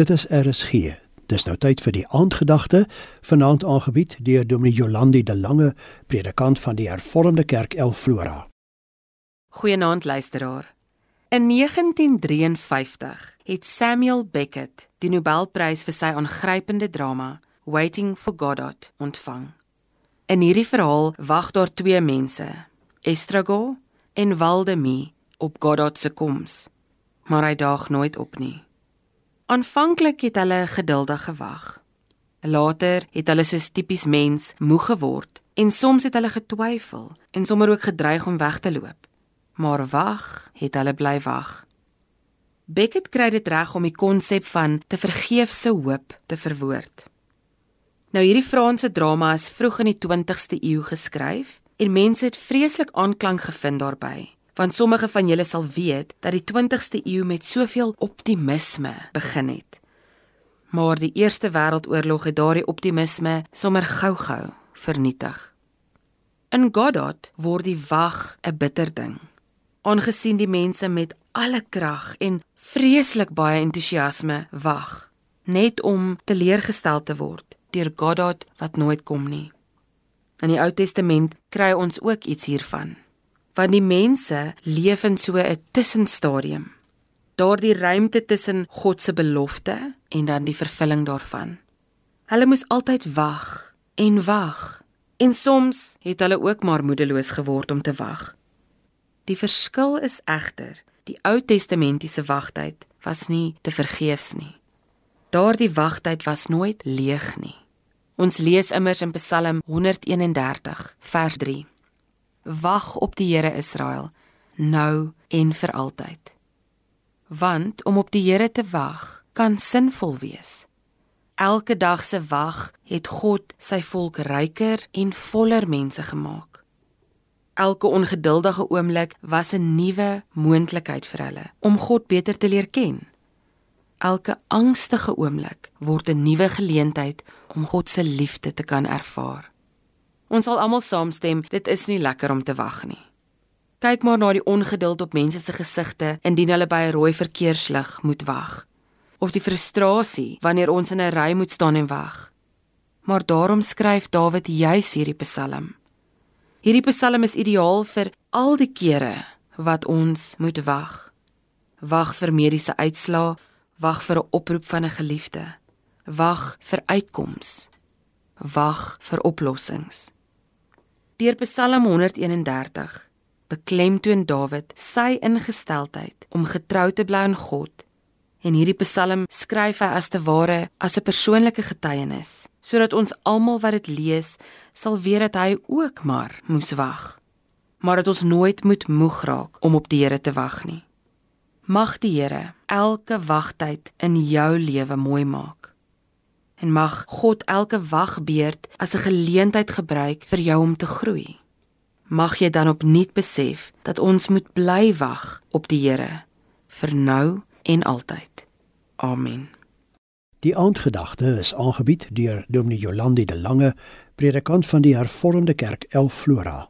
Dit is RSG. Dis nou tyd vir die aandgedagte, vanaand aangebied deur Dominee Jolandi de Lange, predikant van die Hervormde Kerk El Flora. Goeienaand luisteraar. In 1953 het Samuel Beckett die Nobelprys vir sy aangrypende drama Waiting for Godot ontvang. In hierdie verhaal wag daar twee mense, Estrago en Waldemie, op Godot se koms, maar hy daag nooit op nie. Aanvanklik het hulle geduldig gewag. Later het hulle soos tipies mens moeg geword en soms het hulle getwyfel en sommer ook gedreig om weg te loop. Maar wag, het hulle bly wag. Beckett kry dit reg om die konsep van te vergeef se hoop te verwoord. Nou hierdie Franse drama is vroeg in die 20ste eeu geskryf en mense het vreeslik aanklank gevind daarbey want sommige van julle sal weet dat die 20ste eeu met soveel optimisme begin het. Maar die Eerste Wêreldoorlog het daardie optimisme sommer gou-gou vernietig. In Godot word die wag 'n bitter ding. Aangesien die mense met alle krag en vreeslik baie entoesiasme wag, net om teleurgestel te word deur Godot wat nooit kom nie. In die Ou Testament kry ons ook iets hiervan want die mense leef in so 'n tussenstadium. Daardie ruimte tussen God se belofte en dan die vervulling daarvan. Hulle moes altyd wag en wag en soms het hulle ook maar moedeloos geword om te wag. Die verskil is egter, die Ou Testamentiese wagtyd was nie te vergeefs nie. Daardie wagtyd was nooit leeg nie. Ons lees immers in Psalm 131 vers 3. Wag op die Here Israel, nou en vir altyd. Want om op die Here te wag kan sinvol wees. Elke dag se wag het God sy volk ryker en voller mense gemaak. Elke ongeduldige oomblik was 'n nuwe moontlikheid vir hulle om God beter te leer ken. Elke angstige oomblik word 'n nuwe geleentheid om God se liefde te kan ervaar. Ons sal almal saamstem, dit is nie lekker om te wag nie. Kyk maar na die ongeduld op mense se gesigte indien hulle by 'n rooi verkeerslig moet wag, of die frustrasie wanneer ons in 'n ry moet staan en wag. Maar daarom skryf Dawid juis hierdie Psalm. Hierdie Psalm is ideaal vir al die kere wat ons moet wag. Wag vir mediese uitslae, wag vir 'n oproep van 'n geliefde, wag vir uitkoms, wag vir oplossings. Deur Psalm 131 beklemtoon Dawid sy ingesteldheid om getrou te bly aan God. En hierdie Psalm skryf hy as te ware as 'n persoonlike getuienis, sodat ons almal wat dit lees sal weet dat hy ook maar moes wag. Maar dat ons nooit moet moeg raak om op die Here te wag nie. Mag die Here elke wagtyd in jou lewe mooi maak en mag God elke wagbeurt as 'n geleentheid gebruik vir jou om te groei. Mag jy dan opnuut besef dat ons moet bly wag op die Here vir nou en altyd. Amen. Die aandgedagte is aangebied deur Dominee Jolandi de Lange, predikant van die Hervormde Kerk El Flora.